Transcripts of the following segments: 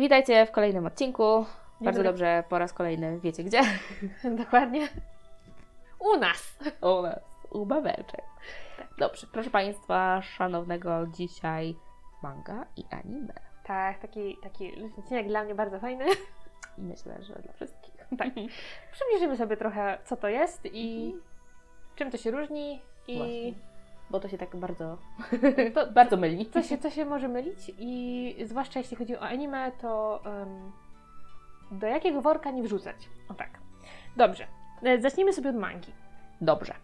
Witajcie w kolejnym odcinku. Bardzo dobrze, po raz kolejny wiecie gdzie? Dokładnie. U nas. U nas, u babeczek. Dobrze, proszę Państwa, szanownego dzisiaj manga i anime. Tak, taki, taki odcinek dla mnie bardzo fajny. Myślę, że dla wszystkich. Tak. Przybliżymy sobie trochę, co to jest i czym to się różni i Właśnie. Bo to się tak bardzo, to, bardzo myli. co, się, co się może mylić i zwłaszcza jeśli chodzi o anime, to em, do jakiego worka nie wrzucać. O tak. Dobrze. E, Zacznijmy sobie od mangi. Dobrze,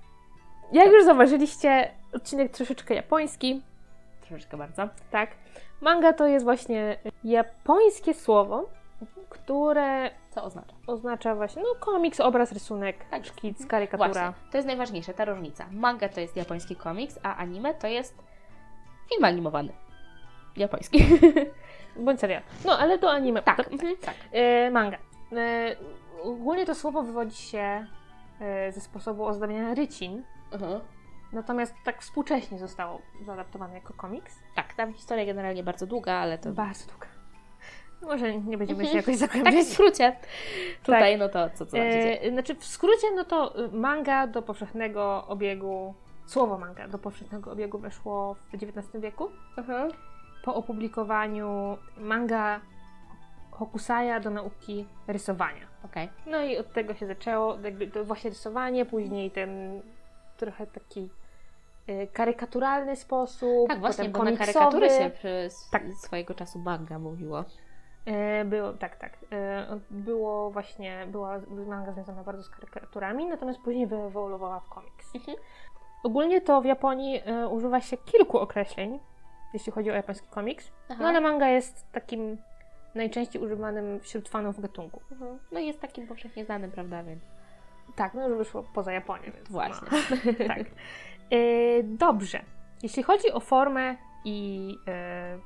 Jak już zauważyliście, odcinek troszeczkę japoński, troszeczkę bardzo. tak? Manga to jest właśnie japońskie słowo, które Co oznacza? oznacza właśnie no, komiks, obraz, rysunek, Tak. szkic, karykatura. Właśnie, to jest najważniejsze, ta różnica. Manga to jest japoński komiks, a anime to jest film animowany. Japoński. Bądź serial. No, ale do anime. tak, To, mhm, tak. e, manga. E, ogólnie to słowo wywodzi się e, ze sposobu ozdabiania rycin, Mhm. natomiast tak współcześnie zostało zaadaptowane jako komiks. Tak, tam historia generalnie bardzo długa, ale to Bardzo długa. Może nie będziemy się Mhm. jakoś tak w skrócie. Tutaj, no to co, co? E, znaczy w skrócie, no to y, manga do powszechnego obiegu, słowo manga do powszechnego obiegu weszło w XIX wieku. Mhm. Po opublikowaniu manga Hokusaya do nauki rysowania. Okej. No i od tego się zaczęło, jakby to właśnie rysowanie, później ten trochę taki y, karykaturalny sposób, Tak, właśnie, bo na karykatury się przez Tak. swojego czasu manga mówiło. E, Było, tak, tak. E, Było właśnie, była manga związana bardzo z karykaturami, natomiast później wyewoluowała w komiks. Mhm. Ogólnie to w Japonii e, używa się kilku określeń, jeśli chodzi o japoński komiks, Aha. no ale manga jest takim najczęściej używanym wśród fanów gatunku. Mhm. No i jest takim powszechnie znanym, prawda, więc Tak, no już wyszło poza Japonię, więc Właśnie. No, tak. Dobrze. Jeśli chodzi o formę i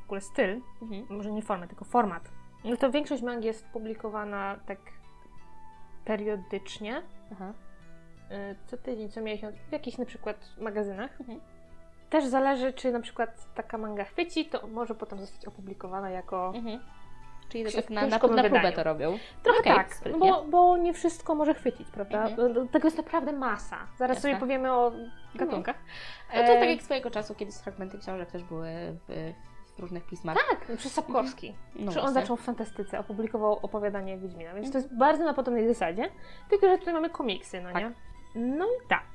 w ogóle styl, mhm. może nie formę, tylko format, no to większość mang jest publikowana tak periodycznie, Aha. y, co tydzień, co miesiąc, w jakichś na przykład magazynach. Mhm. Też zależy, czy na przykład taka manga chwyci, to może potem zostać opublikowana jako... Mhm. Czyli tak na, na, na próbę wydaniu. to robią. Trochę Okej, tak, bo, bo nie wszystko może chwycić, prawda? Mhm. Tego jest naprawdę masa. Zaraz Jasne. sobie powiemy o gatunkach. No to tak E, jak swojego czasu, kiedyś fragmenty książek też były w różnych pismach. Tak, przez Sapkowski. No że on zaczął w fantastyce, opublikował opowiadanie Wiedźmina, więc to Mhm. jest bardzo na podobnej zasadzie, tylko że tutaj mamy komiksy, no Tak. nie? No i tak.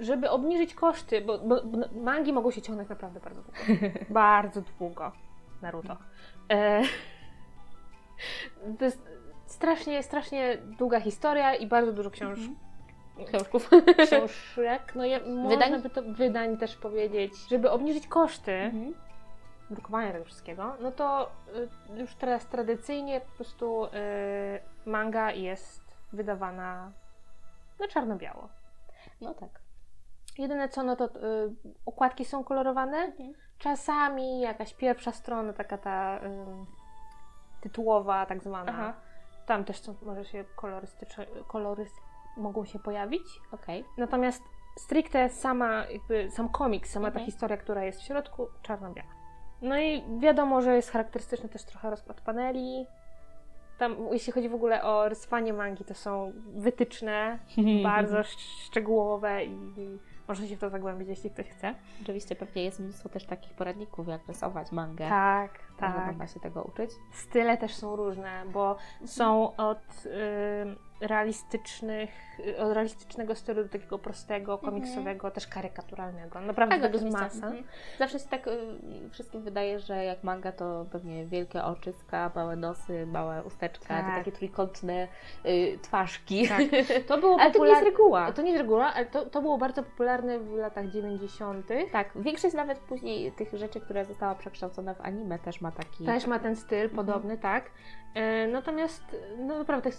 Żeby obniżyć koszty, bo, bo, bo mangi mogą się ciągnąć naprawdę bardzo długo. bardzo długo. Naruto. E, to jest strasznie, strasznie długa historia i bardzo dużo książ... Mhm. Książków. książek. No ja, można by to wydań też powiedzieć. Żeby obniżyć koszty, Mhm. Drukowania tego wszystkiego, no to y, już teraz tradycyjnie po prostu y, manga jest wydawana na czarno-biało. No tak. Jedyne co, no to y, okładki są kolorowane. Mhm. Czasami jakaś pierwsza strona, taka ta tytułowa, tak zwana. Aha. Tam też są, może się kolorystyczne, kolory mogą się pojawić. Okej. Natomiast stricte sama, jakby sam komiks, sama ta Mhm. historia, która jest w środku, czarno-biała. No i wiadomo, że jest charakterystyczny też trochę rozkład paneli. Tam, jeśli chodzi w ogóle o rysowanie mangi, to są wytyczne, bardzo sz- szczegółowe i, i można się w to zagłębić, jeśli ktoś chce. Oczywiście pewnie jest mnóstwo też takich poradników, jak rysować mangę. Tak, tak. można się tego uczyć. Style też są różne, bo są od y, realistycznych, y, od realistycznego stylu do takiego prostego, komiksowego, też karykaturalnego. Naprawdę tego jest masa. Mhm. Zawsze się tak y, wszystkim wydaje, że jak manga to pewnie wielkie oczyska, małe nosy, małe usteczka, Tak. te takie trójkątne y, twarzki. Tak. To było Ale to nie jest popular- reguła. To nie jest reguła, ale to, to było bardzo popularne w latach 90. Tak, większość nawet później tych rzeczy, która została przekształcona w anime też ma taki... Też ma ten styl Mhm. podobny, tak. E, natomiast no naprawdę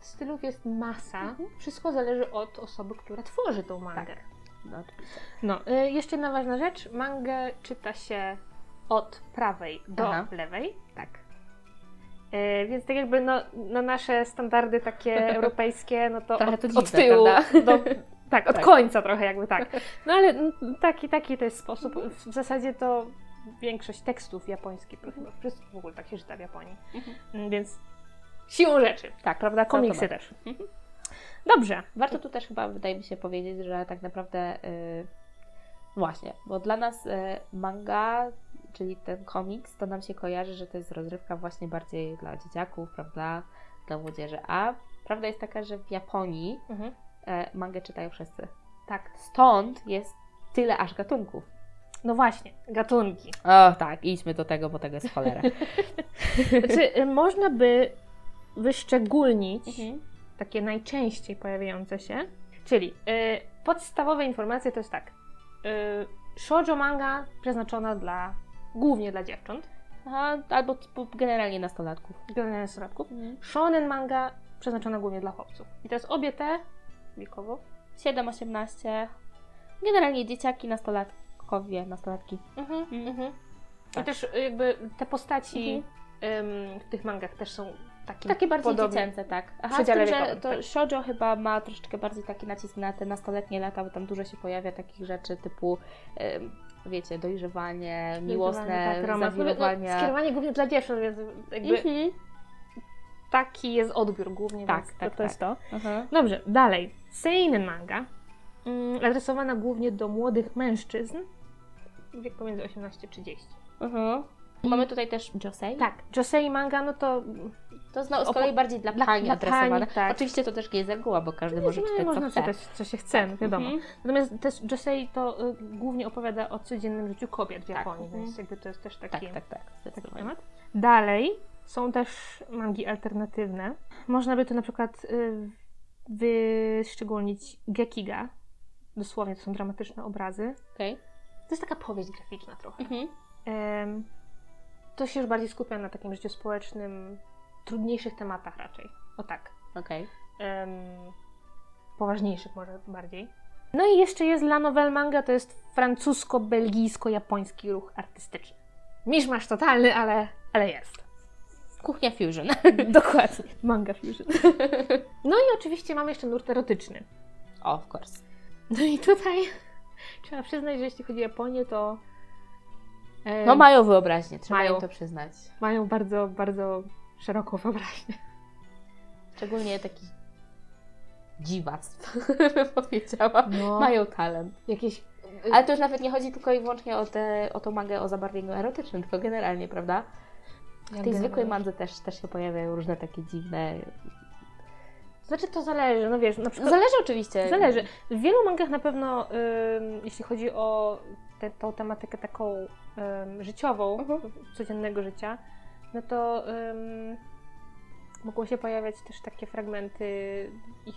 stylów jest masa. Mhm. Wszystko zależy od osoby, która tworzy tą mangę. Tak. No. No, e, jeszcze jedna ważna rzecz. Mangę czyta się od prawej do Aha. lewej. Tak. E, więc tak jakby no, na nasze standardy takie europejskie, no to od, to od dziwne, tyłu prawda? do, Tak, od Tak. końca trochę jakby tak. No ale mm, taki, taki to jest sposób. W zasadzie to większość tekstów japońskich, bo chyba wszystko w ogóle tak się czyta w Japonii. Mhm. Mm, Więc siłą rzeczy, Tak, prawda? Komiksy też. Mhm. Dobrze. Warto tu też chyba, wydaje mi się, powiedzieć, że tak naprawdę y, właśnie, bo dla nas y, manga, czyli ten komiks, to nam się kojarzy, że to jest rozrywka właśnie bardziej dla dzieciaków, prawda, dla młodzieży, a prawda jest taka, że w Japonii Mhm. y, mangę czytają wszyscy. Tak. Stąd jest tyle aż gatunków. No właśnie, gatunki. O tak, idźmy do tego, bo tego jest cholera. Znaczy, y, można by wyszczególnić Mhm. takie najczęściej pojawiające się, czyli y, podstawowe informacje to jest tak. Y, shoujo manga przeznaczona dla, głównie dla dziewcząt, Aha, albo generalnie nastolatków. generalnie nastolatków. Shonen manga przeznaczona głównie dla chłopców. I teraz obie te wiekowo. 7-18, generalnie dzieciaki, nastolatkowie, nastolatki. Mhm, Mhm. I Tak. też y, jakby te postaci ym, w tych mangach też są takie, Takie bardziej podobne. dziecięce, tak. Aha, z tym, że to tak. shoujo chyba ma troszeczkę bardziej taki nacisk na te nastoletnie lata, bo tam dużo się pojawia takich rzeczy typu, wiecie, dojrzewanie, miłosne tak. No, zawirowania. No, skierowanie głównie dla dziewcząt, więc jakby Mhm. taki jest odbiór głównie, Tak, tak, to, to jest to. Dobrze, dalej. Seinen manga, mm, adresowana głównie do młodych mężczyzn, wiek pomiędzy 18 a 30. Mhm. Mamy tutaj też josei. Tak, josei manga, no to To znowu z Opo- kolei bardziej dla, pani dla adresowane. pani, tak. Oczywiście to też nie jest reguła, bo każdy może nie, czytać co można chce. czytać, co się chce, no wiadomo. Mhm. Natomiast też josei to y, głównie opowiada o codziennym życiu kobiet w Tak, Japonii, mhm. więc jakby to jest też taki, Tak, tak, tak. taki temat. Dalej są też mangi alternatywne. Można by tu na przykład y, wyszczególnić Gekiga. Dosłownie to są dramatyczne obrazy. Okej. To jest taka powieść graficzna trochę. Mhm. Em, to się już bardziej skupia na takim życiu społecznym, trudniejszych tematach raczej. O tak. Okej. Em, poważniejszych może bardziej. No i jeszcze jest La Nouvelle Manga, to jest francusko-belgijsko-japoński ruch artystyczny. Miszmasz totalny, ale, ale jest. Kuchnia fusion. Dokładnie. Manga fusion. No i oczywiście mamy jeszcze nurt erotyczny. of course. No i tutaj trzeba przyznać, że jeśli chodzi o Japonię, to em, No mają wyobraźnię, trzeba Mają. im to przyznać. mają bardzo, bardzo szeroką wyobraźnię. Szczególnie takich dziwactw, bym powiedziała. No, Mają talent. jakieś... Ale to już nawet nie chodzi tylko i wyłącznie o, te, o tą mangę o zabarwieniu erotycznym, tylko generalnie, prawda? W tej zwykłej mandze też, też się pojawiają różne takie dziwne... Znaczy to zależy, no wiesz, na przykład... Zależy oczywiście. Zależy. W wielu mangach na pewno, ym, jeśli chodzi o tę tą tematykę taką ym, życiową, Mhm. codziennego życia, no to ym, mogą się pojawiać też takie fragmenty ich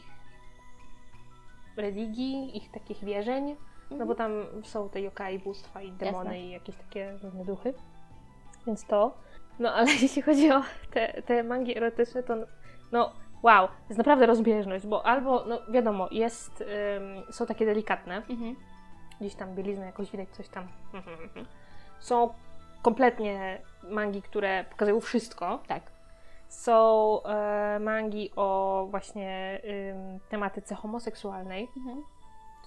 religii, ich takich wierzeń, no bo tam są te yokai, bóstwa i demony Jasne. i jakieś takie różne duchy. Więc to. No ale jeśli chodzi o te, te mangi erotyczne, to no wow, to jest naprawdę rozbieżność, bo albo, no wiadomo, jest, ym, są takie delikatne, Mhm. gdzieś tam bieliznę jakoś widać, coś tam. Są kompletnie mangi, które pokazują wszystko. Tak. Są e, mangi o właśnie tematyce homoseksualnej. Mhm.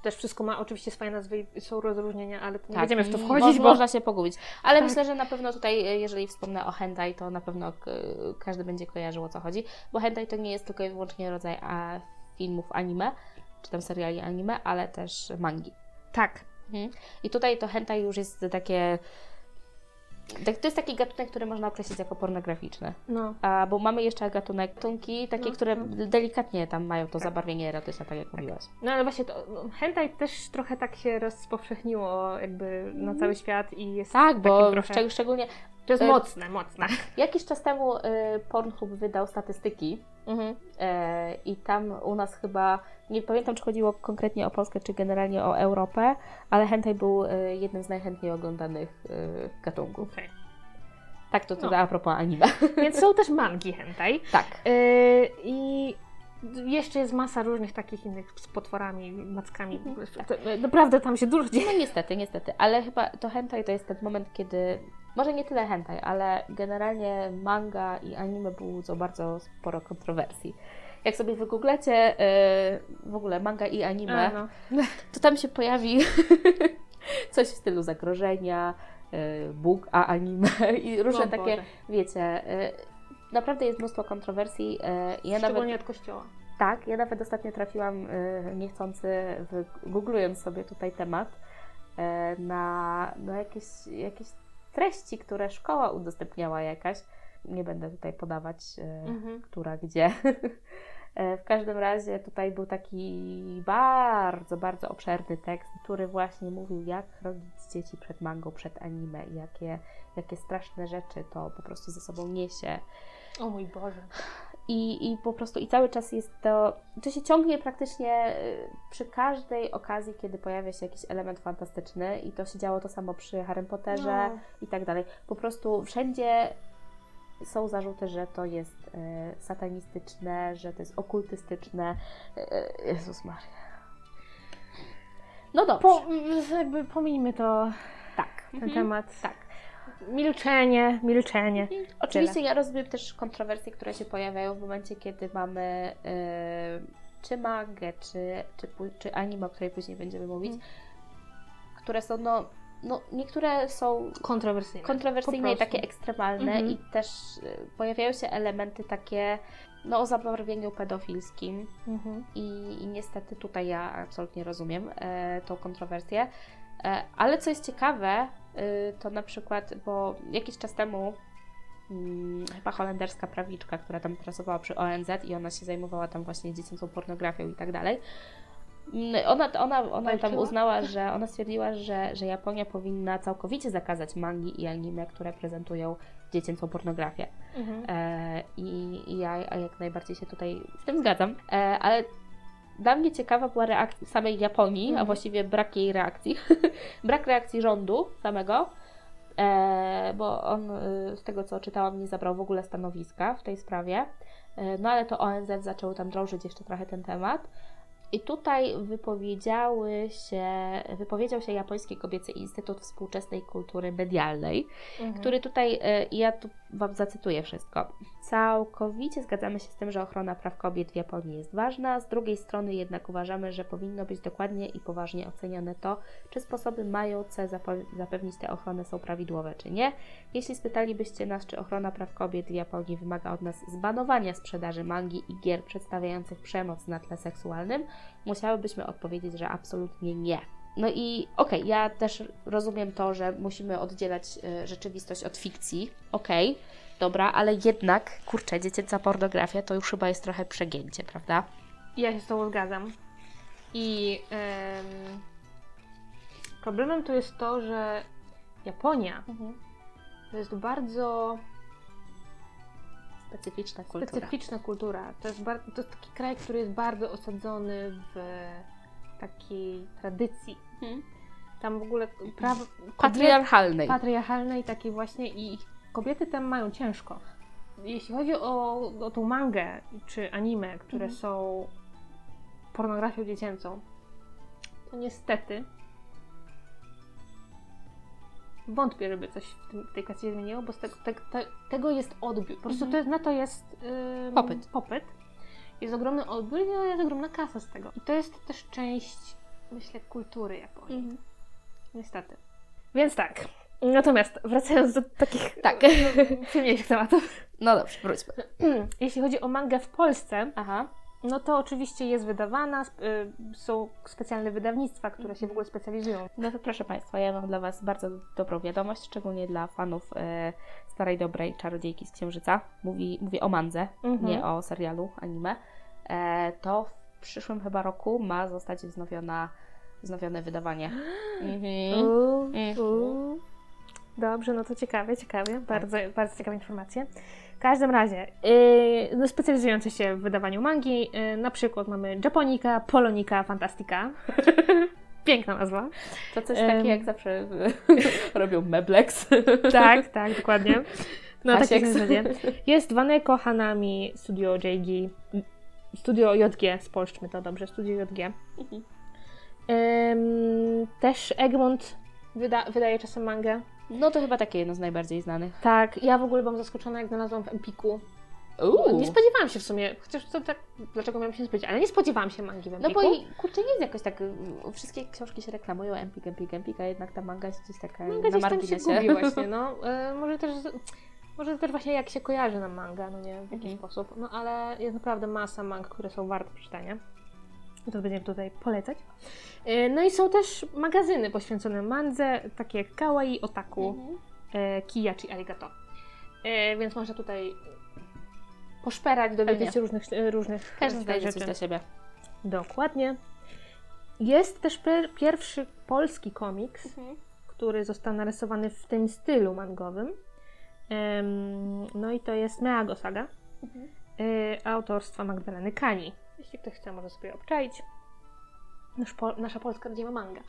Też wszystko ma oczywiście swoje nazwy i są rozróżnienia, ale nie Tak, będziemy w to wchodzić, bo Można się pogubić. Ale Tak. myślę, że na pewno tutaj, e, jeżeli wspomnę o hentai, to na pewno k- każdy będzie kojarzył o co chodzi, bo hentai to nie jest tylko i wyłącznie rodzaj a, filmów anime, czy tam seriali anime, ale też mangi. tak. Mhm. I tutaj to hentai już jest takie... tak- To jest taki gatunek, który można określić jako pornograficzny. No. A, bo mamy jeszcze gatunek tunki, takie, No, które no. delikatnie tam mają to Tak. zabarwienie erotyczne, tak jak mówiłaś. No ale właśnie to no, hentai też trochę tak się rozpowszechniło jakby na cały świat i jest Tak, bo trochę... szczeg- szczególnie To jest e, mocne, mocne. jakiś czas temu y, Pornhub wydał statystyki Mhm. E, I tam u nas chyba, nie pamiętam czy chodziło konkretnie o Polskę, czy generalnie o Europę, ale hentai był e, jednym z najchętniej oglądanych e, gatunków. Okej. Tak, to, to No. a propos anime. Więc są też mangi hentai. tak. Yy, I jeszcze jest masa różnych takich innych z potworami, mackami. Tak. E, naprawdę tam się dużo dzieje. No niestety, niestety, ale chyba to hentai to jest ten moment, kiedy, może nie tyle hentai, ale generalnie manga i anime budzą bardzo sporo kontrowersji. Jak sobie wygooglacie e, w ogóle manga i anime, A, no. to tam się pojawi coś w stylu zagrożenia, y, Bóg, a anime i różne O takie, Boże. wiecie, y, naprawdę jest mnóstwo kontrowersji. y, Ja nawet, Szczególnie od kościoła. tak, ja nawet ostatnio trafiłam niechcący, googlując sobie tutaj temat, na, na jakieś, jakieś treści, które szkoła udostępniała jakaś. Nie będę tutaj podawać, y, Mhm. która gdzie. E, W każdym razie tutaj był taki bardzo, bardzo obszerny tekst, który właśnie mówił, jak chronić dzieci przed mangą, przed anime i jakie, jakie straszne rzeczy to po prostu ze sobą niesie. O mój Boże. I, I po prostu i cały czas jest to, to się ciągnie praktycznie y, przy każdej okazji, kiedy pojawia się jakiś element fantastyczny i to się działo to samo przy Harry Potterze No. i tak dalej. Po prostu wszędzie są zarzuty, że to jest e, satanistyczne, że to jest okultystyczne. E, Jezus Maria. No dobrze. Po, jakby pomijmy to, tak. ten Mhm. temat. Tak. Milczenie, milczenie. Oczywiście ja rozumiem też kontrowersje, które się pojawiają w momencie, kiedy mamy e, czy mangę, czy, czy, czy anime, o której później będziemy mówić, Mm. które są, no, no, niektóre są Kontrowersyjne. kontrowersyjne i takie ekstremalne Mhm. i też y, pojawiają się elementy takie no, o zabarwieniu pedofilskim Mhm. i, i niestety tutaj ja absolutnie rozumiem e, tą kontrowersję. E, ale co jest ciekawe, to na przykład, bo jakiś czas temu mm, chyba holenderska prawiczka, która tam pracowała przy ONZ i ona się zajmowała tam właśnie dziecięcą pornografią i tak dalej. Mm, Ona, ona, ona tam uznała, że ona stwierdziła, że, że Japonia powinna całkowicie zakazać mangi i anime, które prezentują dziecięcą pornografię. Mhm. E, I i ja jak najbardziej się tutaj z tym zgadzam. E, ale dla mnie ciekawa była reakcja samej Japonii, a Mhm. właściwie brak jej reakcji. brak reakcji rządu samego, e, bo on y, z tego co czytałam nie zabrał w ogóle stanowiska w tej sprawie. E, no ale to ONZ zaczął tam drążyć jeszcze trochę ten temat. I tutaj wypowiedziały się, wypowiedział się Japoński Kobiecy Instytut Współczesnej Kultury Medialnej, Mhm. który tutaj, e, i ja tu Wam zacytuję wszystko. Całkowicie zgadzamy się z tym, że ochrona praw kobiet w Japonii jest ważna, z drugiej strony jednak uważamy, że powinno być dokładnie i poważnie ocenione to, czy sposoby mające zapewnić tę ochronę są prawidłowe, czy nie. Jeśli spytalibyście nas, czy ochrona praw kobiet w Japonii wymaga od nas zbanowania sprzedaży mangi i gier przedstawiających przemoc na tle seksualnym, musiałybyśmy odpowiedzieć, że absolutnie nie. No i okej, ja też rozumiem to, że musimy oddzielać y, rzeczywistość od fikcji. Okej, dobra, ale jednak, kurczę, dziecięca pornografia to już chyba jest trochę przegięcie, prawda? Ja się z Tobą zgadzam. I em, problemem tu jest to, że Japonia to jest bardzo Specyficzna kultura. specyficzna kultura. To jest, bar- to jest taki kraj, który jest bardzo osadzony w takiej tradycji. Mhm. Tam w ogóle prawo Patriarchalnej. patriarchalnej takiej właśnie i kobiety tam mają ciężko. Jeśli chodzi o, o tą mangę czy anime, które Mhm. są pornografią dziecięcą, to niestety wątpię, żeby coś w, tym, w tej kwestii się zmieniło, bo z tego, te, te, tego jest odbiór. Po prostu Mhm. to na to jest ym, Popyt. popyt. Jest ogromny odbiór i jest ogromna kasa z tego. I to jest też część, myślę, kultury Japonii. Mhm. Niestety. Więc tak. Natomiast wracając do takich Tak. przyjemniejszych tematów. No dobrze, wróćmy. Jeśli chodzi o mangę w Polsce, Aha. No to oczywiście jest wydawana, y, są specjalne wydawnictwa, które się w ogóle specjalizują. No to proszę Państwa, ja mam dla Was bardzo dobrą wiadomość, szczególnie dla fanów e, starej, dobrej Czarodziejki z Księżyca. Mówi, mówię o mandze, Mhm. nie o serialu anime. E, to w przyszłym chyba roku ma zostać wznowiona, wznowione wydawanie. Mhm. Uuu, Mhm. uuu. Dobrze, no to ciekawe, ciekawe. Bardzo, bardzo ciekawe informacje. W każdym razie, yy, specjalizujące się w wydawaniu mangi, yy, na przykład mamy Japonika, Polonika, Fantastica. Piękna nazwa. To coś Em. takie jak zawsze robią Meblex. Tak, tak, dokładnie. No tak zasadzie. Jest Waneko Hanami, Studio JG, Studio JG, spolszczmy to dobrze, Studio JG. Mhm. Ym, też Egmont wyda, wydaje czasem mangę. No to chyba takie jedno z najbardziej znanych. Tak, ja w ogóle byłam zaskoczona, jak znalazłam w Empiku Uuu. Nie spodziewałam się w sumie, chociaż to tak, dlaczego miałam się spodziewać, ale nie spodziewałam się mangi w No Empiku. bo i, kurczę, nie jest jakoś tak, wszystkie książki się reklamują, Empik, Empik, Empik, a jednak ta manga jest gdzieś taka Manga na gdzieś tam się marginesie. gubi właśnie, no. E, może też, może też właśnie jak się kojarzy nam manga, no nie, w jakiś Mhm. sposób. No ale jest naprawdę masa mang, które są warte przeczytania. To będziemy tutaj polecać. E, no i są też magazyny poświęcone mandze, takie jak Kawaii, Otaku, Mhm. e, Kiya czy Arigato. E, więc można tutaj poszperać, dowiedzieć się różnych, różnych Każdy znajdzie rzeczy. coś dla siebie. Dokładnie. Jest też pierwszy polski komiks, który został narysowany w tym stylu mangowym. No i to jest Meago Saga y, autorstwa Magdaleny Kani. Jeśli ktoś chce, może sobie obczaić. Nasz po, nasza polska rodzima manga.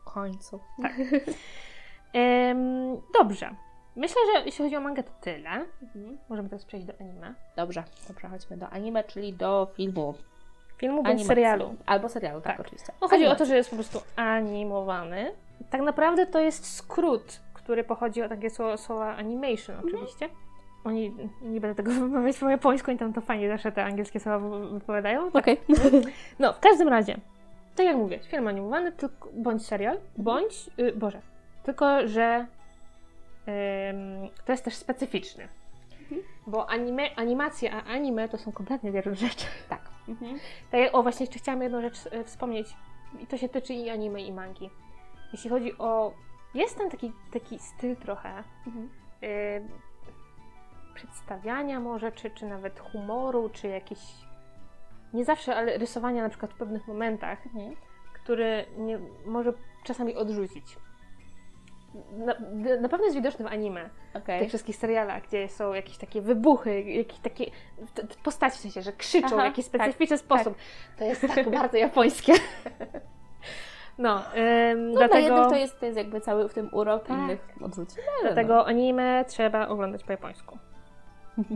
W końcu. Em, dobrze. Myślę, że jeśli chodzi o mangę, to tyle. Mhm. Możemy teraz przejść do anime. Dobrze, to przechodźmy do anime, czyli do filmu. Filmu bądź Animacji. serialu. Albo serialu, tak, Tak. oczywiście. No, chodzi o to, Animacji. że jest po prostu animowany. Tak naprawdę to jest skrót, który pochodzi od takiego słowa animation oczywiście. Oni, nie będę tego wymawiać po japońsku, oni tam to fajnie zawsze te angielskie słowa wy- wypowiadają. Okej. No, w każdym razie, tak jak mówię, film animowany, tylko, bądź serial, bądź, y, Boże, tylko, że to jest też specyficzny. Bo anime, animacja a anime to są kompletnie dwie różne rzeczy. Tak. Mhm. Tak o właśnie, jeszcze chciałam jedną rzecz e, wspomnieć. I to się tyczy i anime, i mangi. Jeśli chodzi o... Jest tam taki, taki styl trochę Mhm. y, przedstawiania może, czy, czy nawet humoru, czy jakiś... Nie zawsze, ale rysowania na przykład w pewnych momentach, Mhm. który nie, może czasami odrzucić. Na, na pewno jest widoczny w anime, w Okej. tych wszystkich serialach, gdzie są jakieś takie wybuchy, jakieś takie postaci w sensie, że krzyczą w Aha, jakiś tak, specyficzny sposób. To jest tak bardzo japońskie. No, ym, No dla dlatego, jednych to jest, to jest jakby cały w tym urok, Tak. innych odrzuci. No, dlatego anime trzeba oglądać po japońsku.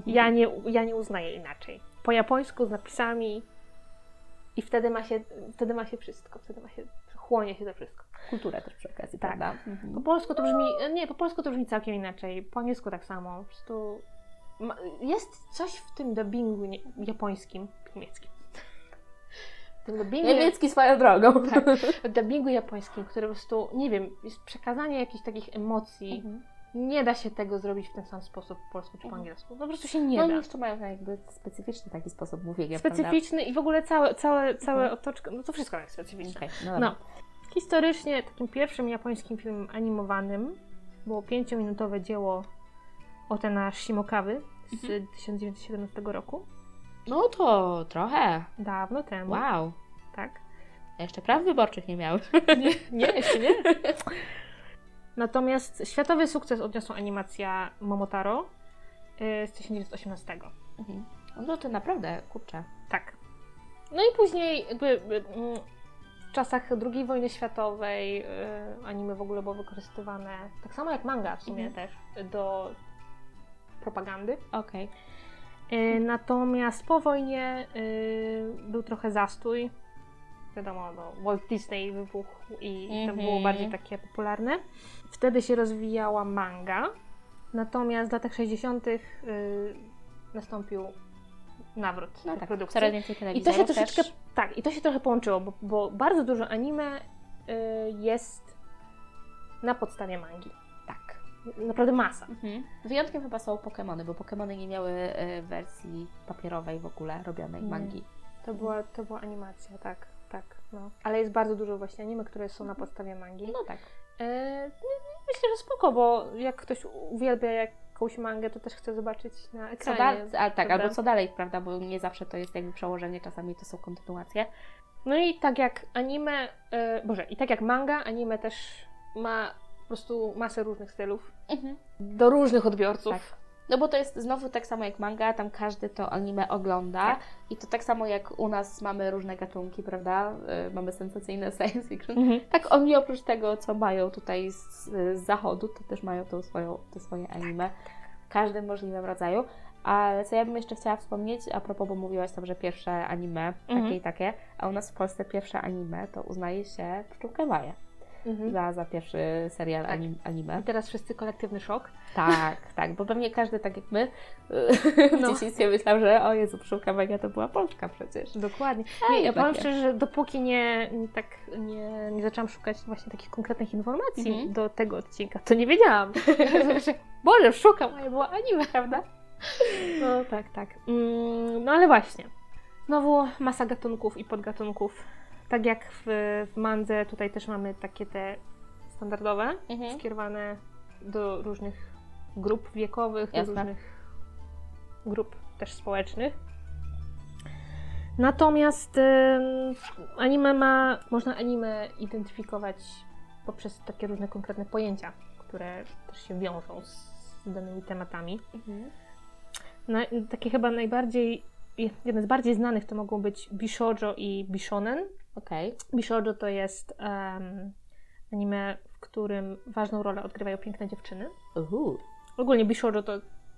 Ja nie, ja nie uznaję inaczej. Po japońsku z napisami i wtedy ma się, wtedy ma się wszystko, wtedy ma się, chłonie się to wszystko. Kultura też przy okazji, Tak. prawda? Po Mhm. polsku to brzmi, nie, po polsku to brzmi całkiem inaczej, po angielsku tak samo, po prostu jest coś w tym dubbingu nie, japońskim, niemieckim. Dubbingu, Niemiecki swoją drogą. Tak. w dubbingu japońskim, który po prostu, nie wiem, jest przekazanie jakichś takich emocji, Mhm. Nie da się tego zrobić w ten sam sposób po polsku czy po Mhm. angielsku, po prostu się nie No oni da. jeszcze mają jakby specyficzny taki sposób mówienia, prawda? Specyficzny i w ogóle całe, całe, całe Mhm. otoczka, no to wszystko jest specyficzne. Okej, no, No. Historycznie takim pierwszym japońskim filmem animowanym było pięciominutowe dzieło Otena Shimokawy z Mhm. 1917 roku. no to trochę. Dawno temu. Wow. Tak. Jeszcze praw wyborczych nie miały. Nie, jeszcze nie. Natomiast światowy sukces odniosła animacja Momotaro y, z 1918. Mhm. No to naprawdę, kurczę. Tak. No i później jakby y, w czasach II wojny światowej y, anime w ogóle było wykorzystywane, tak samo jak manga w sumie Mhm. też, do propagandy. Okej. Y, Natomiast po wojnie był trochę zastój. Wiadomo, no, Walt Disney wybuchł i to Mhm. było bardziej takie popularne. Wtedy się rozwijała manga. Natomiast w latach 60. Y, nastąpił nawrót No do tak, produkcji. coraz więcej I to się troszeczkę, też. tak, i to się trochę połączyło, bo, bo bardzo dużo anime y, jest na podstawie mangi. Tak. Naprawdę masa. Mhm. Wyjątkiem chyba są Pokémony, bo Pokémony nie miały e, wersji papierowej w ogóle robionej Nie. mangi. To była, to była animacja, tak, tak. No. Ale jest bardzo dużo właśnie anime, które są na podstawie mangi. No tak. E, myślę, że spoko, bo jak ktoś uwielbia jakąś mangę, to też chce zobaczyć na Co ekranie. dalej, a, tak, prawda? albo co dalej, prawda, bo nie zawsze to jest jakby przełożenie, czasami to są kontynuacje. No i tak jak anime, e, Boże, i tak jak manga, anime też ma po prostu masę różnych stylów do różnych odbiorców. Tak. No bo to jest znowu tak samo jak manga, tam każdy to anime ogląda Tak. i to tak samo jak u nas mamy różne gatunki, prawda? Y, Mamy sensacyjne science fiction. Mhm. Tak oni oprócz tego, co mają tutaj z, z zachodu, to też mają tą swoją, te swoje anime w każdym możliwym rodzaju. Ale co ja bym jeszcze chciała wspomnieć, a propos, bo mówiłaś tam, że pierwsze anime, takie Mhm. i takie, a u nas w Polsce pierwsze anime to uznaje się Pszczółkę Maję. Mhm. za, za pierwszy serial Tak. anim, anime. I teraz wszyscy kolektywny szok. Tak, tak, bo pewnie każdy, tak jak my, w No. dzieciństwie myślał, że o Jezu, Pszczółka Mega to była Polska przecież. Dokładnie. Nie, ja powiem szczerze, że dopóki nie, tak, nie, nie zaczęłam szukać właśnie takich konkretnych informacji Mhm. do tego odcinka, to nie wiedziałam. Boże, szukam, a ja była anime, prawda? No tak, tak. Mm, No ale właśnie. Znowu masa gatunków i podgatunków. Tak jak w, w mandze, tutaj też mamy takie te standardowe, Mhm. skierowane do różnych grup wiekowych, do Jasne. różnych grup też społecznych. Natomiast anime ma, można anime identyfikować poprzez takie różne konkretne pojęcia, które też się wiążą z, danymi tematami. Mhm. Takie chyba najbardziej, jedne z bardziej znanych to mogą być Bishoujo i Bishonen. Okej. Bishoujo to jest em, anime, w którym ważną rolę odgrywają piękne dziewczyny. Uhu. Ogólnie Bishoujo to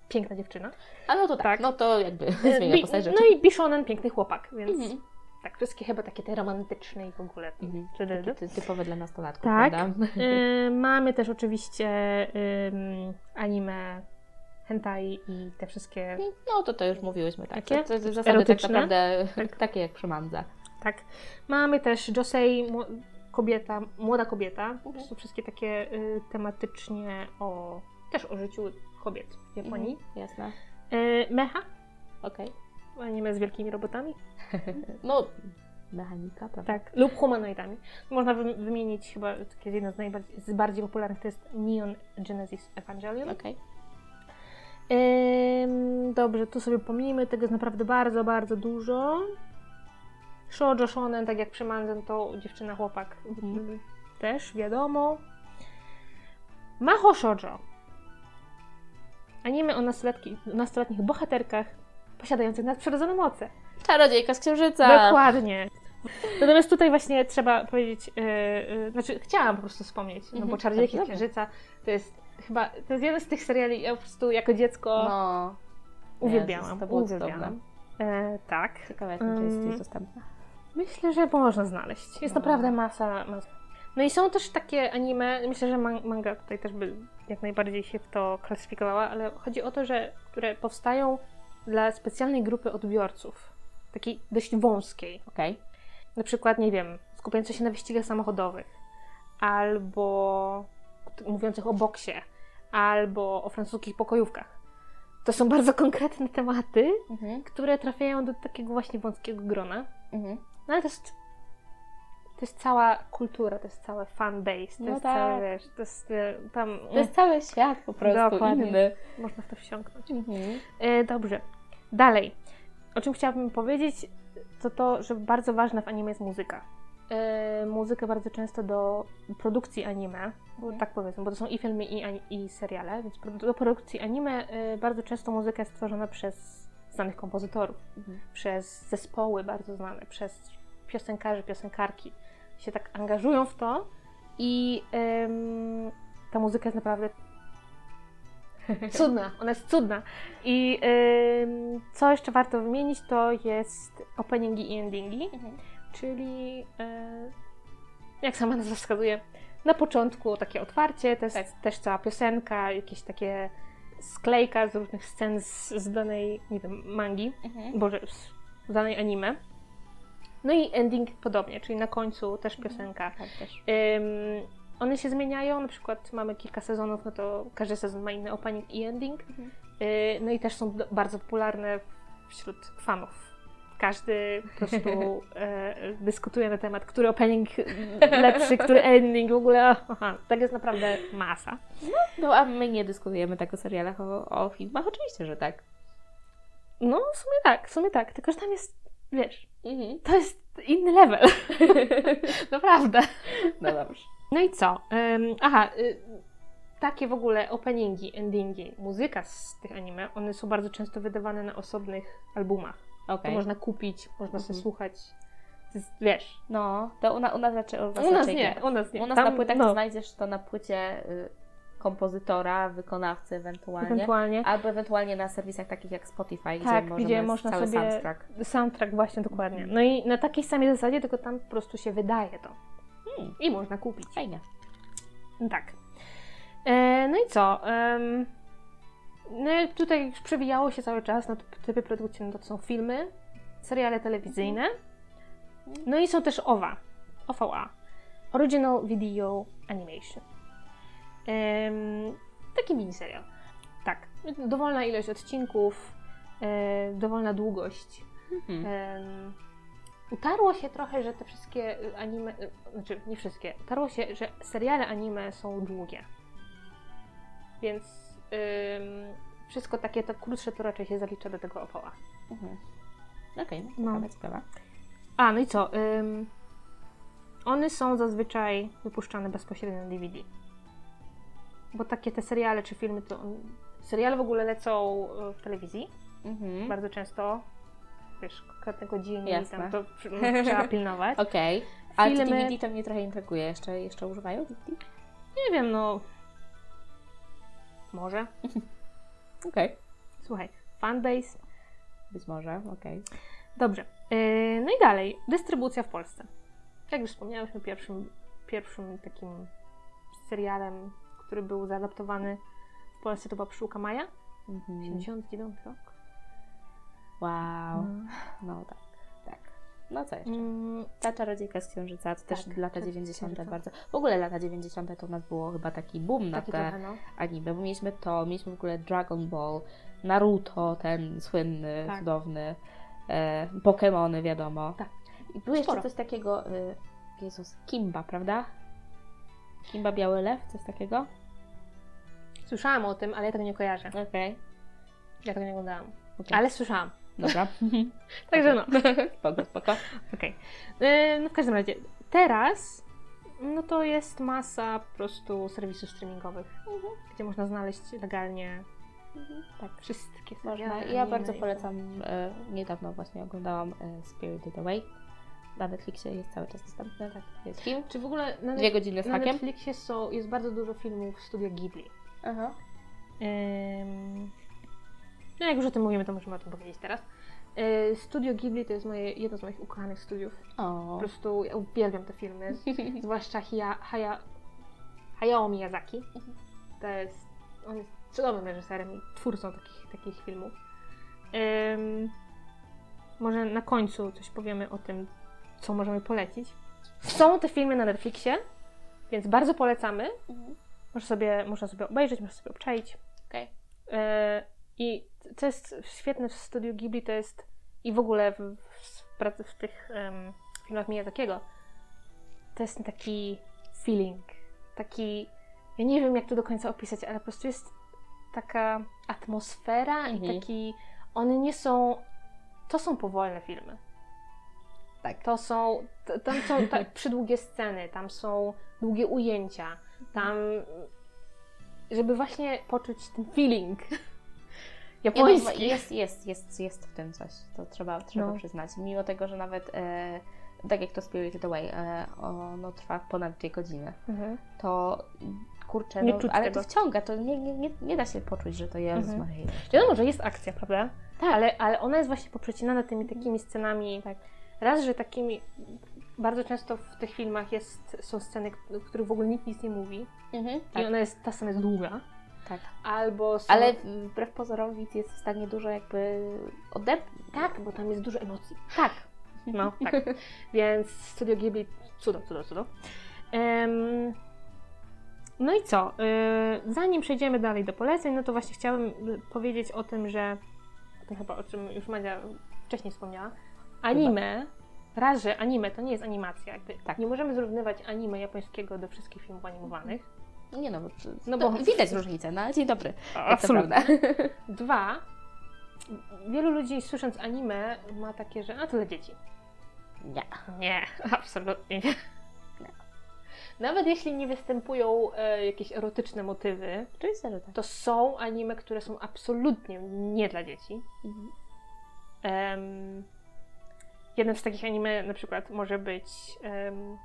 piękna dziewczyna. A no to tak, Tak. no to jakby E, zmienia Bi- postać rzeczy. no i Bishonen piękny chłopak, więc Mhm. tak, wszystkie chyba takie te romantyczne i w ogóle. Mhm. Takie typowe dla nastolatków, Tak. prawda? E, mamy też oczywiście anime hentai i te wszystkie, No to to już mówiłyśmy, tak. Takie? To, to, to zasady Erotyczne? tak naprawdę Tak. takie jak przy mandze. Tak. Mamy też josei, kobieta, młoda kobieta, Mhm. po prostu wszystkie takie y, tematycznie o, też o życiu kobiet w Japonii. Mhm. Jasne. E, mecha, Okej. anime z wielkimi robotami. No, mechanika, prawda? Tak, lub humanoidami. Można wy- wymienić chyba takie jedno z najbardziej z bardziej popularnych to jest Neon Genesis Evangelion. Okej. Ym, dobrze, tu sobie pomijmy, tego jest naprawdę bardzo, bardzo dużo. Shoujo shonen, tak jak przy Manzen, to dziewczyna, chłopak Mhm. też, wiadomo. Maho shoujo. Anime o nastolatki, nastoletnich bohaterkach posiadających nadprzyrodzone moce. Czarodziejka z księżyca. Dokładnie. Natomiast tutaj właśnie trzeba powiedzieć, yy, yy, znaczy chciałam po prostu wspomnieć, no bo Mhm, Czarodziejki z. Księżyca to jest chyba, to jest jeden z tych seriali, ja po prostu jako dziecko No. uwielbiałam, Jezus, to było uwielbiałam. E, tak. Ciekawe jestem, czy jest Ym, gdzieś dostępna. Myślę, że można znaleźć. Jest No. naprawdę masa, masa. No i są też takie anime, myślę, że man- manga tutaj też by jak najbardziej się w to klasyfikowała, ale chodzi o to, że które powstają dla specjalnej grupy odbiorców, takiej dość wąskiej. Okej. Na przykład, nie wiem, skupiające się na wyścigach samochodowych, albo mówiących o boksie, albo o francuskich pokojówkach. To są bardzo konkretne tematy, Mhm. które trafiają do takiego właśnie wąskiego grona. Mhm. No ale to jest, to jest cała kultura, to jest całe fanbase, to No jest tak. cały, wiesz, to jest e, tam, To jest cały świat po prostu Dokładnie. inny. można w to wsiąknąć. Mhm. E, dobrze, dalej. O czym chciałabym powiedzieć, to to, że bardzo ważna w anime jest muzyka. E, muzykę bardzo często do produkcji anime, bo Mhm. tak powiedzmy, bo to są i filmy, i, i seriale, więc do produkcji anime e, bardzo często muzyka jest stworzona przez znanych kompozytorów, Mhm. przez zespoły bardzo znane, przez piosenkarzy, piosenkarki. Się tak angażują w to i em, ta muzyka jest naprawdę cudna, ona jest cudna. I em, co jeszcze warto wymienić, to jest openingi i endingi, Mhm. czyli e, jak sama nazwa wskazuje, na początku takie otwarcie, to jest Tak. też cała piosenka, jakieś takie sklejka z różnych scen z, z danej, nie wiem, mangi, Mhm. boże, z danej anime. No i ending podobnie, czyli na końcu też piosenka. Tak też. Ym, one się zmieniają, na przykład mamy kilka sezonów, no to każdy sezon ma inny opening i ending. Mhm. Y, no i też są bardzo popularne wśród fanów. Każdy po prostu e, dyskutuje na temat, który opening lepszy, który ending, w ogóle. Aha, tak jest naprawdę masa. No a my nie dyskutujemy tak o serialach, o, o filmach? Oczywiście, że tak. No, w sumie tak, w sumie tak, tylko że tam jest, wiesz, Mhm. to jest inny level. Naprawdę. No dobrze. No i co? Ym, aha, y, takie w ogóle openingi, endingi, muzyka z tych anime, one są bardzo często wydawane na osobnych albumach. To Okej. można kupić, można sobie Mhm. słuchać. To jest, wiesz, No, to u, na, u nas raczej, u nas u nas raczej nie, u nas nie. U nas Tam, na płytach no, to znajdziesz to na płycie y, kompozytora, wykonawcy ewentualnie. ewentualnie. Albo ewentualnie na serwisach takich jak Spotify, Tak, gdzie gdzie można cały sobie- soundtrack. Soundtrack właśnie dokładnie. Mhm. No i na takiej samej zasadzie, tylko tam po prostu się wydaje to. Hmm, I można kupić. fajnie. Tak. E, no i co? Em, no i tutaj już przewijało się cały czas na to typy produkcji, no to są filmy, seriale telewizyjne, no i są też OVA, OVA, Original Video Animation. Taki miniserial. Tak, dowolna ilość odcinków, e, dowolna długość. Mhm. Utarło się trochę, że te wszystkie y, anime, y, znaczy nie wszystkie, utarło się, że seriale anime są długie. Więc ym, wszystko takie to krótsze to raczej się zalicza do tego OVA. Mhm. Okej, No. no. ciekawa sprawa. A, no i co? Ym, one są zazwyczaj wypuszczane bezpośrednio na DVD. Bo takie te seriale czy filmy to... Seriale w ogóle lecą y, w telewizji. Mhm. Bardzo często, wiesz, konkretne godziny Jasne. tam to trzeba pilnować. Okej. Ale to Filmy- DVD to mnie trochę intryguje. Jeszcze, jeszcze używają DVD? Nie wiem, no... Może. Okej. Słuchaj, fanbase. Być może, okej. Dobrze. Yy, no i dalej. Dystrybucja w Polsce. Jak już wspomniałyśmy, pierwszym, pierwszym takim serialem, który był zaadaptowany w Polsce to była Pszczółka Maja. Mhm. 79 rok. Wow. No tak, tak. No co jeszcze? Mm, Ta czarodziejka z księżyca, to też Tak, lata Czarodziejka z 90. Księżyca. bardzo. W ogóle lata 90. to u nas było chyba taki boom na taki te trochę, no. anime, bo mieliśmy to, mieliśmy w ogóle Dragon Ball, Naruto, ten słynny, Tak. cudowny, e, Pokémony, wiadomo. Tak. I było jeszcze coś takiego, y, Jezus, Kimba, prawda? Kimba Biały Lew, coś takiego? Słyszałam o tym, ale ja tego nie kojarzę. Okej. Ja tego nie oglądałam. okej. Ale słyszałam. Dobra. Także no. spoko, spoko. Okej. Yy, no w każdym razie, teraz no to jest masa po prostu serwisów streamingowych, gdzie można znaleźć legalnie Tak. wszystkie Można. Ja bardzo i- polecam, e, niedawno właśnie oglądałam e, Spirited Away. Na Netflixie jest cały czas dostępny, tak. Jest film. Czy w ogóle na, Dwie godziny z na hakiem. Netflixie są, jest bardzo dużo filmów studia Ghibli. Aha. Ym, no jak już o tym mówimy, to możemy o tym powiedzieć teraz. Yy, Studio Ghibli to jest moje, jedno z moich ukochanych studiów. O. Po prostu ja uwielbiam te filmy. Zwłaszcza Haya, Haya, Hayao Miyazaki. To jest, on jest cudownym reżyserem i twórcą takich, takich filmów. Ym, może na końcu coś powiemy o tym, co możemy polecić. Są te filmy na Netflixie, więc bardzo polecamy. Mhm. Można sobie, można sobie obejrzeć, można sobie obczaić. Okej. E, I co jest świetne w studiu Ghibli, to jest i w ogóle w, w, pracy w tych em, filmach Miyazakiego, to jest taki feeling, taki, ja nie wiem jak to do końca opisać, ale po prostu jest taka atmosfera i Mhm. taki, one nie są, to są powolne filmy. Tak. To są, tam są tak przydługie sceny, tam są długie ujęcia, tam, żeby właśnie poczuć ten feeling Ja japoński. jest, jest, jest, jest w tym coś. To trzeba, trzeba No. przyznać. Mimo tego, że nawet e, tak jak to Spirited Away, e, ono trwa ponad dwie godziny, Mhm. to kurczę, no, ale tego. to wciąga, to nie, nie, nie, nie da się poczuć, że to Jezus Mhm. Maria. Wiadomo, że jest akcja, prawda? Tak. Ale, ale ona jest właśnie poprzecinana tymi takimi scenami. Tak. Raz, że takimi. Bardzo często w tych filmach jest, są sceny, w których w ogóle nikt nic nie mówi. Mhm, I tak, ona jest, ta scena jest długa. tak. Albo są... Ale wbrew pozorom widz jest w stanie dużo jakby odepchnąć. Tak, bo tam jest dużo emocji. Tak. No, tak. Więc Studio Ghibli, cudo, cudo, cudo. Em, no i co? Y, zanim przejdziemy dalej do poleceń, no to właśnie chciałabym powiedzieć o tym, że o tym chyba o czym już Madzia wcześniej wspomniała. Anime, raz, że anime to nie jest animacja. Jakby Tak. Nie możemy zrównywać anime japońskiego do wszystkich filmów animowanych. Nie no, bo, No no bo- widać różnicę, no ale dzień dobry. Absolutnie. Dwa, wielu ludzi słysząc anime ma takie, że a to dla dzieci. Nie. Nie, absolutnie nie. Nie. Nawet jeśli nie występują e, jakieś erotyczne motywy, to są anime, które są absolutnie nie dla dzieci. Mhm. Em, jednym z takich anime na przykład może być em,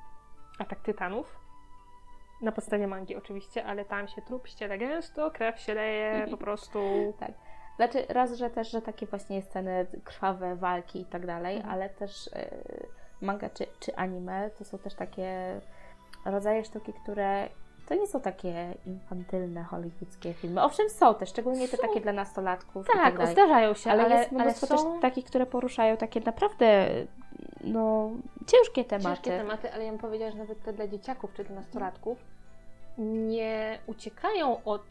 Atak Tytanów. Na podstawie mangi oczywiście, ale tam się trup ściele gęsto, krew się leje po prostu. Tak. Znaczy, raz, że też, że takie właśnie sceny krwawe, walki i tak dalej, Mhm. ale też y, manga czy, czy anime to są też takie rodzaje sztuki, które To nie są takie infantylne hollywoodzkie filmy. Owszem, są te, szczególnie te Są. takie dla nastolatków. tak Tak, zdarzają się, ale, ale, jest mnóstwo ale są też takich, które poruszają takie naprawdę no, ciężkie tematy. ciężkie tematy, ale ja bym powiedziała, że nawet te dla dzieciaków czy dla nastolatków nie uciekają od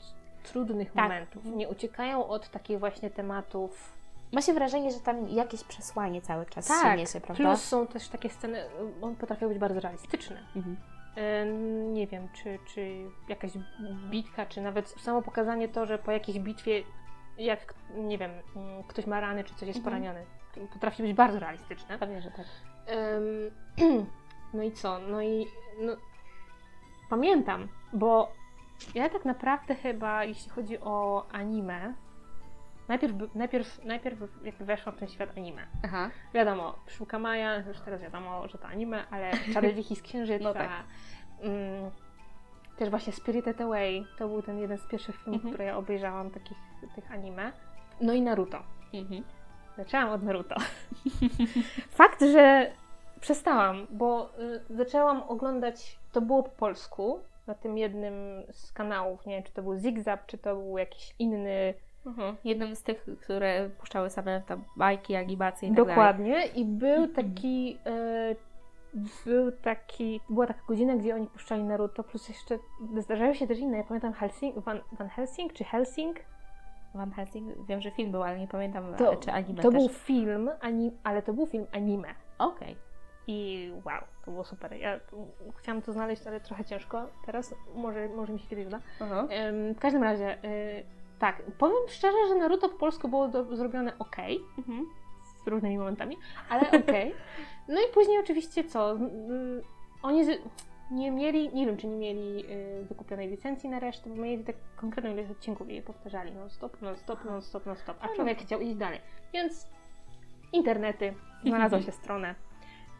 trudnych Tak. momentów, nie uciekają od takich właśnie tematów. Ma się wrażenie, że tam jakieś przesłanie cały czas się Tak, niesie, prawda? plus są też takie sceny, on potrafią być bardzo realistyczne. Mhm. Ym, Nie wiem, czy, czy jakaś bitka, czy nawet samo pokazanie to, że po jakiejś bitwie, jak, nie wiem, ktoś ma rany, czy coś jest Mhm. poraniony, potrafi być bardzo realistyczne. Pewnie, że tak. No i co? No i no, pamiętam, bo ja tak naprawdę chyba, jeśli chodzi o anime, najpierw, najpierw, najpierw jakby weszłam w ten świat anime. Aha. Wiadomo, Sztuka Maja, już teraz wiadomo, że to anime, ale Czarodziejki z Księżyca, No tak. mm, też właśnie Spirited Away, to był ten jeden z pierwszych filmów, Mhm. które ja obejrzałam, takich tych anime. No i Naruto. Mhm. Zaczęłam od Naruto. Fakt, że przestałam, bo y, zaczęłam oglądać, to było po polsku, na tym jednym z kanałów, nie wiem, czy to był Zigzag, czy to był jakiś inny, Mhm. Jednym z tych, które puszczały same tam bajki, animacje i tak dalej. dokładnie, i był taki, y, był taki, była taka godzina, gdzie oni puszczali Naruto, plus jeszcze zdarzały się też inne, ja pamiętam Helsing, Van, Van Helsing, czy Helsing, Van Helsing, wiem, że film był, ale nie pamiętam, To- czy anime to też. był film, ani, ale to był film anime. Okej. I wow, to było super. Ja chciałam to znaleźć, ale trochę ciężko teraz. Może, może mi się kiedyś uda. Em, w każdym razie, y, tak, powiem szczerze, że Naruto po polsku było do, zrobione ok, Mhm. z różnymi momentami, ale ok. No i później oczywiście co? Oni z, nie mieli, nie wiem czy nie mieli y, wykupionej licencji na resztę, bo mieli tak konkretną ilość odcinków i je powtarzali non stop, non stop, non stop, non stop, a no człowiek chciał iść dalej. Więc internety, znalazła się stronę,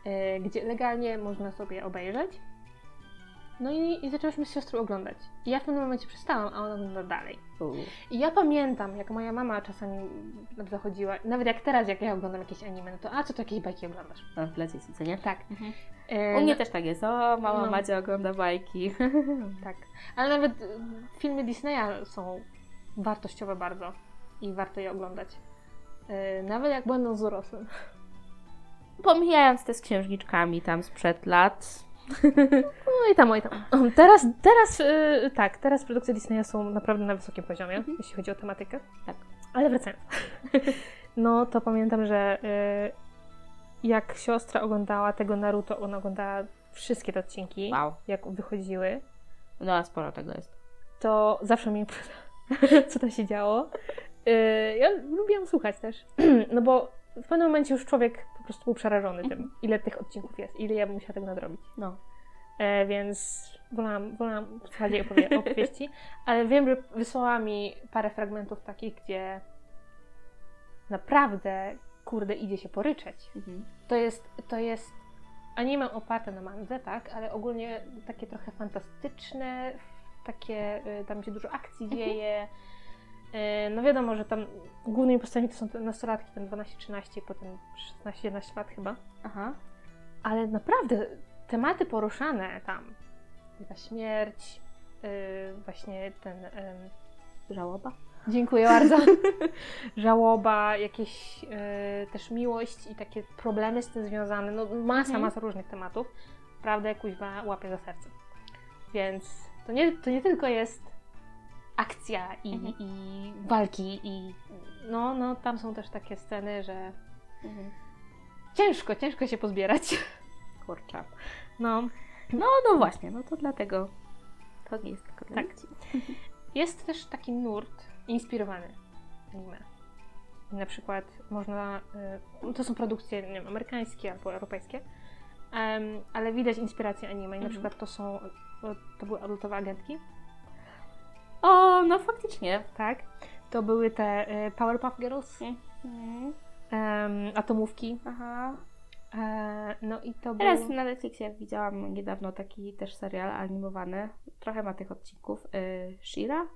y, gdzie legalnie można sobie obejrzeć. No i, i zaczęłyśmy z siostrą oglądać. I ja w pewnym momencie przestałam, a ona ogląda dalej. U. I ja pamiętam, jak moja mama czasami zachodziła, nawet jak teraz, jak ja oglądam jakieś anime, no to a co to jakieś bajki oglądasz? No, dla dzieci, co nie? Tak. Mhm. E, U mnie no- też tak jest. O, mama No. Madzia ogląda bajki. Tak. Ale nawet y, filmy Disneya są wartościowe bardzo i warto je oglądać. E, nawet jak będą z dorosłym. Pomijając te z księżniczkami tam sprzed lat. No i tam, oj tam. Teraz, teraz y, tak, teraz produkcje Disneya są naprawdę na wysokim poziomie, jeśli chodzi o tematykę. Tak. Ale wracając. No to pamiętam, że y, jak siostra oglądała tego Naruto, ona oglądała wszystkie te odcinki, Wow. jak wychodziły. No, a sporo tego jest. to zawsze mnie opowiada, co tam się działo. Yy, ja lubiłam słuchać też, no bo w pewnym momencie już człowiek po prostu był przerażony tym, Mhm. ile tych odcinków jest, ile ja bym musiała tego nadrobić. No. E, więc wolałam, wolałam jej opowie- opowieści, ale wiem, że wysłała mi parę fragmentów takich, gdzie naprawdę, kurde, idzie się poryczeć. Mhm. To jest, to jest anime oparte na mandze, tak, ale ogólnie takie trochę fantastyczne, takie, y, tam się dużo akcji dzieje. Y, No wiadomo, że tam głównymi postaciami to są te nastolatki, ten 12-13, potem 16-11 lat chyba. Aha. Ale naprawdę tematy poruszane tam, ta śmierć, y, właśnie ten... ym, Żałoba? Dziękuję bardzo. Żałoba, jakieś e, też miłość i takie problemy z tym związane. No masa, Mhm. masa różnych tematów. Prawda, kuźwa łapie za serce. Więc to nie, to nie tylko jest akcja i, Mhm. i walki i no, no tam są też takie sceny, że Mhm. ciężko, ciężko się pozbierać. Kurczę. No, No, no właśnie, no to dlatego to nie jest tylko Tak. Jest też taki nurt inspirowany anime. Na przykład można, y, to są produkcje nie wiem, amerykańskie albo europejskie, ale widać inspirację anime. I na Mhm. przykład to są, to były adultowe agentki, O, no faktycznie. tak? To były te y, Powerpuff Girls, Mhm. em, atomówki. Aha. E, no i to Teraz był... na Netflixie widziałam niedawno taki też serial animowany. Trochę ma tych odcinków. Y, Shira?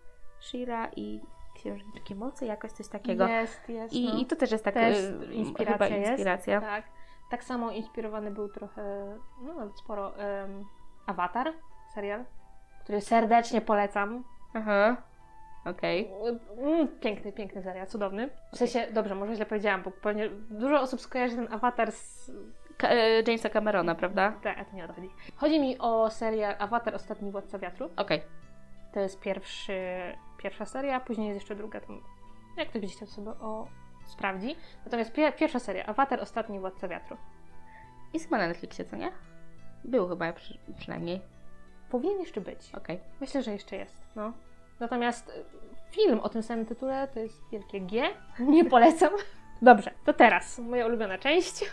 Shira i Księżniczki Mocy, jakoś coś takiego. Jest, jest. I, no. I to też jest tak Też y, inspiracja chyba jest. inspiracja. Tak. Tak samo inspirowany był trochę, no nawet sporo, em, Avatar, serial, który serdecznie polecam. Aha. Okej. Mm, piękny, piękny serial, cudowny. W sensie, dobrze, może źle powiedziałam, bo pewnie dużo osób skojarzy ten awatar z... Ka- e, Jamesa Camerona, prawda? Tak, a to nie o to chodzi. Mi o serial Awatar Ostatni Władca Wiatru. Okej. To jest pierwszy, pierwsza seria, później jest jeszcze druga. To jak ktoś będzie chciał sobie o sprawdzi. Natomiast pie, pierwsza seria, Awatar Ostatni Władca Wiatru. Jest chyba na Netflixie, co nie? Był chyba przy, przynajmniej. Powinien jeszcze być. Okej. Myślę, że jeszcze jest. No. Natomiast y, film o tym samym tytule to jest wielkie G. Nie polecam. Dobrze, to teraz moja ulubiona część.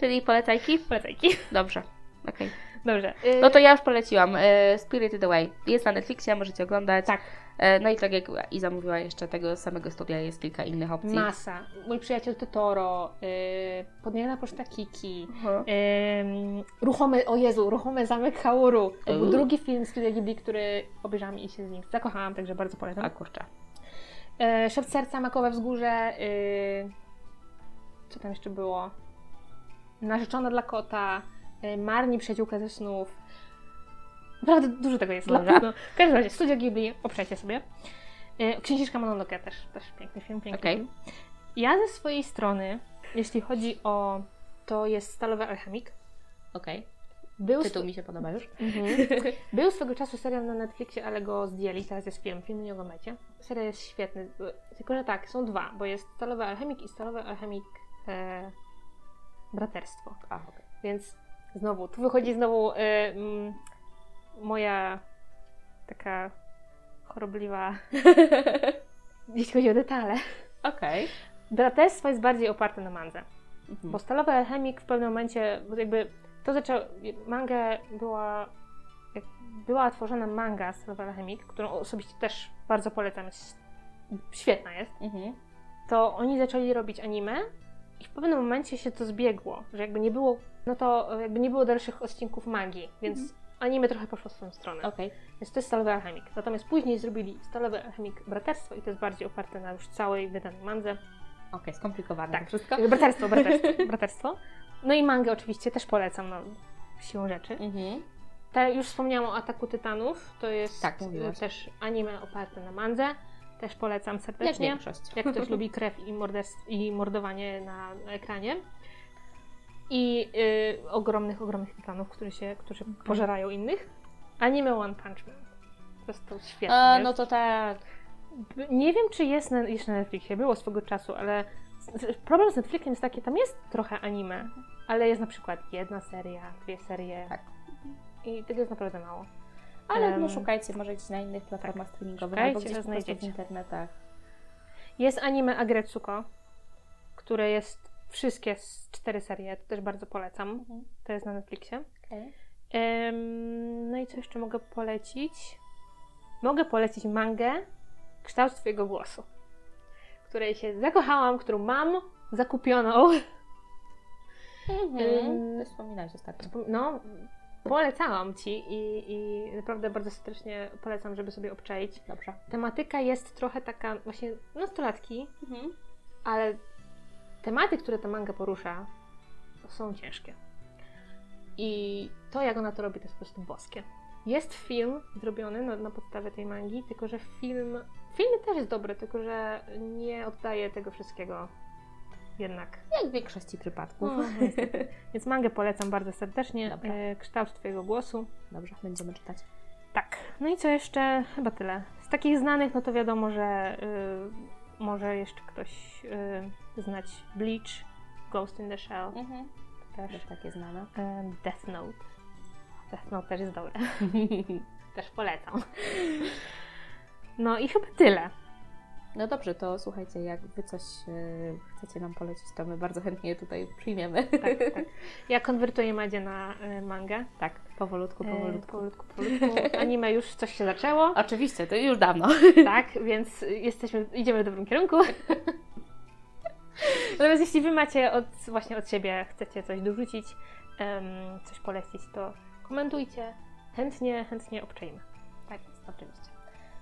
Czyli polecajki? Polecajki. Dobrze. Okej. Dobrze. y, No to ja już poleciłam. E, Spirited Away. Jest na Netflixie, możecie oglądać. Tak. E, no i tak jak Iza mówiła, jeszcze tego samego studia jest kilka innych opcji. Masa. Mój przyjaciel Totoro, yy, Podniebna Poczta Kiki, Aha. Ym, ruchomy, o Jezu, Ruchomy Zamek Hauru. To był drugi film Studia Ghibli, który obejrzałam i się z nim zakochałam, także bardzo polecam. A kurczę. E, Szef Serca, Makowe Wzgórze, y, co tam jeszcze było? Narzeczona dla kota, y, Marni Przyjaciółka ze snów. Naprawdę dużo tego jest. Dla, no, w każdym razie, Studio Ghibli, oprzecie sobie. Y, Księżniczka Mononoke też, też piękny film, piękny Okej. film. Ja ze swojej strony, jeśli chodzi o... To jest Stalowy Alchemik. Okej. Był, Tytuł mi się podoba już. Mhm. Był swego czasu serial na Netflixie, ale go zdjęli, teraz jest film, film nie oglądajcie. Serial jest świetny, tylko że tak, są dwa, bo jest Stalowy Alchemik i Stalowy Alchemik e, Braterstwo. A, okej. Więc znowu, tu wychodzi znowu e, mm, moja taka chorobliwa, jeśli chodzi o detale. Okej. Braterstwo jest bardziej oparte na mandze. Mhm. Bo Stalowy Alchemik w pewnym momencie, jakby to zaczął, manga była, jak była tworzona manga Stalowy Alchemik, którą osobiście też bardzo polecam, jest świetna jest, Mhm. to oni zaczęli robić anime i w pewnym momencie się to zbiegło, że jakby nie było, no to jakby nie było dalszych odcinków magii, więc anime trochę poszło w swoją stronę. Okej. Więc to jest Stalowy Alchemik. Natomiast później zrobili Stalowy Alchemik Braterstwo i to jest bardziej oparte na już całej wydanej mandze. Okej, skomplikowane Tak. wszystko. Braterstwo, braterstwo, braterstwo. No i mangę oczywiście też polecam, no, siłą rzeczy. Mhm. Te, już wspomniałam o Ataku Tytanów, to jest Tak, też anime oparte na mandze. Też polecam Jak serdecznie. większość. Jak ktoś lubi krew i, morderstw, i mordowanie na ekranie. I y, ogromnych, ogromnych tytanów, którzy, się, którzy pożerają innych. Anime One Punch Man. To świetne. A, no to tak. Nie wiem, czy jest na, jeszcze na Netflixie, było swego czasu, ale problem z Netflixem jest taki, tam jest trochę anime, ale jest na przykład jedna seria, dwie serie. Tak. I tego jest naprawdę mało. Ale Em, no szukajcie może gdzieś na innych platformach streamingowych Szukajcie, albo gdzieś po w internetach. Jest anime Agretsuko, które jest wszystkie cztery serie, to też bardzo polecam. Mhm. To jest na Netflixie. Okej. Em, no i co jeszcze mogę polecić? Mogę polecić mangę Kształt Twojego Głosu, której się zakochałam, którą mam zakupioną. Mhm. Ym, To wspominałeś ostatnio. No, polecałam Ci i, i naprawdę bardzo serdecznie polecam, żeby sobie obczaić. Dobrze. Tematyka jest trochę taka właśnie nastolatki, Mhm. ale tematy, które ta manga porusza, są ciężkie. I to, jak ona to robi, to jest po prostu boskie. Jest film zrobiony na, na podstawie tej mangi, tylko że film. Film też jest dobry, tylko że nie oddaje tego wszystkiego jednak. Jak w większości przypadków. No, niestety. Więc mangę polecam bardzo serdecznie. Dobra. E, Kształt Twojego głosu. Dobrze, będziemy czytać. Tak. No i co jeszcze? Chyba tyle. Z takich znanych, no to wiadomo, że y, może jeszcze ktoś y, znać Bleach, Ghost in the Shell, Mhm. też Też takie znane. em, Death Note. Death Note też jest dobre. też polecam. No i chyba tyle. No dobrze, to słuchajcie, jak wy coś e, chcecie nam polecić, to my bardzo chętnie tutaj przyjmiemy. Tak, tak. Ja konwertuję Madzie na y, mangę. tak, powolutku, E, powolutku. powolutku, powolutku. Anime już coś się zaczęło. Oczywiście, to już dawno. Tak, więc jesteśmy, idziemy w dobrym kierunku. Natomiast jeśli Wy macie od, właśnie od siebie, chcecie coś dorzucić, coś polecić, to komentujcie. Chętnie, chętnie obczajmy. Tak jest, oczywiście.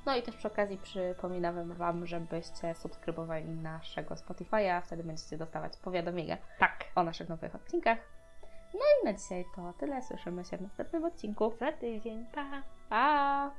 No i też przy okazji przypominamy Wam, żebyście subskrybowali naszego Spotify'a, wtedy będziecie dostawać powiadomienia Tak. o naszych nowych odcinkach. No i na dzisiaj to tyle. Słyszymy się w następnym odcinku. Za tydzień. Pa! Pa!